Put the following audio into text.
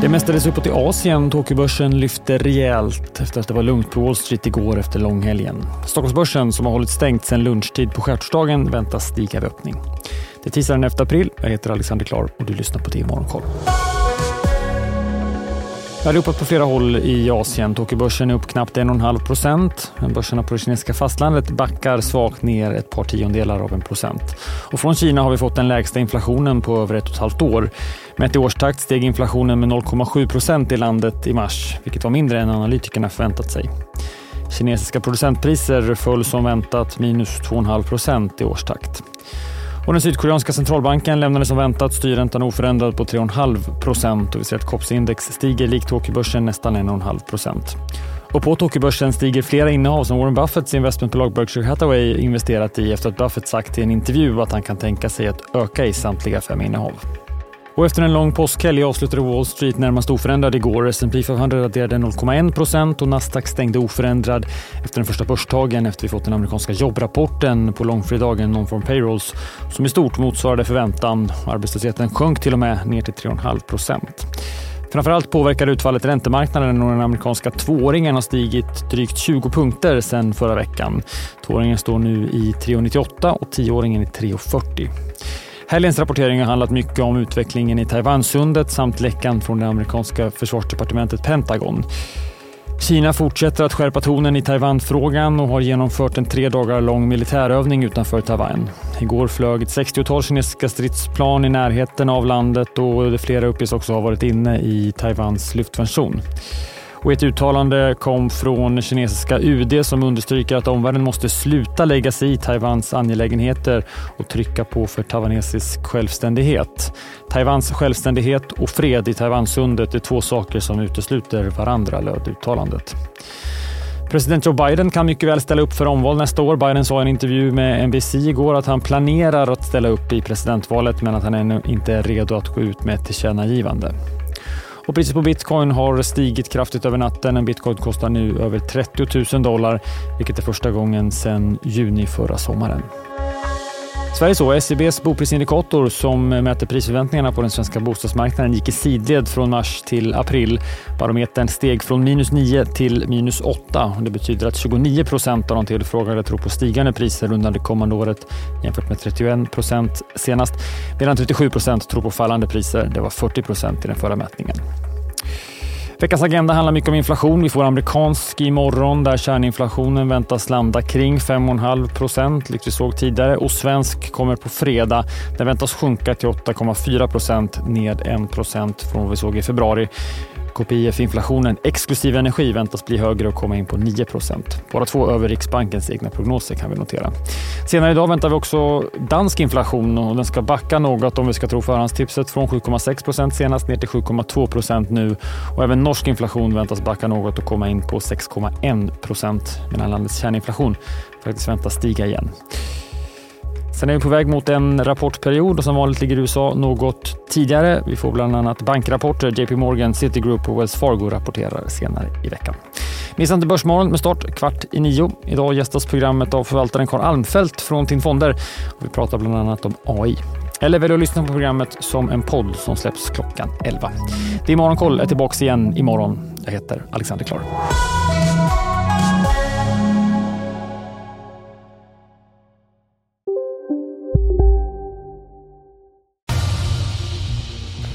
Det mestades uppåt i Asien. Tokyobörsen lyfte rejält efter att det var lugnt på Wall Street igår efter långhelgen. Stockholmsbörsen, som har hållit stängt sedan lunchtid på skärtorsdagen, väntas stiga vid öppning. Det är tisdagen efter april. Jag heter Alexander Klar och du lyssnar på TV Morgonkoll. Det är uppåt på flera håll i Asien. Tokyobörsen är upp knappt 1,5 procent. Börserna på det kinesiska fastlandet backar svagt ner ett par tiondelar av en procent. Och från Kina har vi fått den lägsta inflationen på över ett och ett halvt år. Mätt i årstakt steg inflationen med 0,7 procent i landet i mars, vilket var mindre än analytikerna förväntat sig. Kinesiska producentpriser föll som väntat minus 2,5 procent i årstakt. Och den sydkoreanska centralbanken lämnade som väntat styrräntan oförändrad på 3,5 procent och vi ser att KOPS-index stiger likt Tokyobörsen nästan 1,5 procent. Och på Tokyobörsen stiger flera innehav som Warren Buffetts investmentbolag Berkshire Hathaway investerat i efter att Buffett sagt i en intervju att han kan tänka sig att öka i samtliga fem innehav. Och efter en lång påskhelg avslutade Wall Street närmast oförändrad igår. S&P 500 raderade 0,1 procent och Nasdaq stängde oförändrad efter den första börsdagen efter vi fått den amerikanska jobbrapporten på långfredagen Non-Form Payrolls som i stort motsvarade förväntan. Arbetslösheten sjönk till och med ner till 3,5 procent. Framförallt påverkar utfallet räntemarknaden och den amerikanska tvååringen har stigit drygt 20 punkter sedan förra veckan. Tvååringen står nu i 3,98 och tioåringen i 3,40. Helgens rapportering har handlat mycket om utvecklingen i Taiwansundet samt läckan från det amerikanska försvarsdepartementet Pentagon. Kina fortsätter att skärpa tonen i Taiwanfrågan och har genomfört en tre dagar lång militärövning utanför Taiwan. Igår flög ett 60-tal kinesiska stridsplan i närheten av landet och flera uppges också ha varit inne i Taiwans luftvärnszon. Och ett uttalande kom från kinesiska UD som understryker att omvärlden måste sluta lägga sig i Taiwans angelägenheter och trycka på för taiwanesisk självständighet. Taiwans självständighet och fred i Taiwansundet är två saker som utesluter varandra, löd uttalandet. President Joe Biden kan mycket väl ställa upp för omval nästa år. Biden sa i en intervju med NBC igår att han planerar att ställa upp i presidentvalet men att han ännu inte är redo att gå ut med ett tillkännagivande. Och priset på bitcoin har stigit kraftigt över natten. En bitcoin kostar nu över 30 000 dollar, vilket är första gången sedan juni förra sommaren. Sveriges och SCBs boprisindikator som mäter prisförväntningarna på den svenska bostadsmarknaden gick i sidled från mars till april. Barometern steg från minus 9 till minus 8. Det betyder att 29 procent av de tillfrågade tror på stigande priser under det kommande året jämfört med 31 procent senast, medan 37 procent tror på fallande priser. Det var 40 procent i den förra mätningen. Veckans agenda handlar mycket om inflation. Vi får amerikansk imorgon där kärninflationen väntas landa kring 5,5 procent, likt vi såg tidigare. Och svensk kommer på fredag. Den väntas sjunka till 8,4 procent, ned 1 procent från vad vi såg i februari. KPIF-inflationen exklusive energi väntas bli högre och komma in på 9% Bara två över Riksbankens egna prognoser kan vi notera. Senare idag väntar vi också dansk inflation och den ska backa något om vi ska tro förhandstipset från 7,6% senast ner till 7,2% nu. Och även norsk inflation väntas backa något och komma in på 6,1% medan landets kärninflation faktiskt väntas stiga igen. Sen är vi på väg mot en rapportperiod och som vanligt ligger USA något tidigare. Vi får bland annat bankrapporter. JP Morgan, Citigroup och Wells Fargo rapporterar senare i veckan. Missa inte Börsmorgon med start kvart i nio. Idag gästas programmet av förvaltaren Carl Almfelt från TIN Fonder. Vi pratar bland annat om AI. Eller välj att lyssna på programmet som en podd som släpps klockan 11. Det är Morgonkoll är tillbaka igen imorgon. Jag heter Alexander Klar.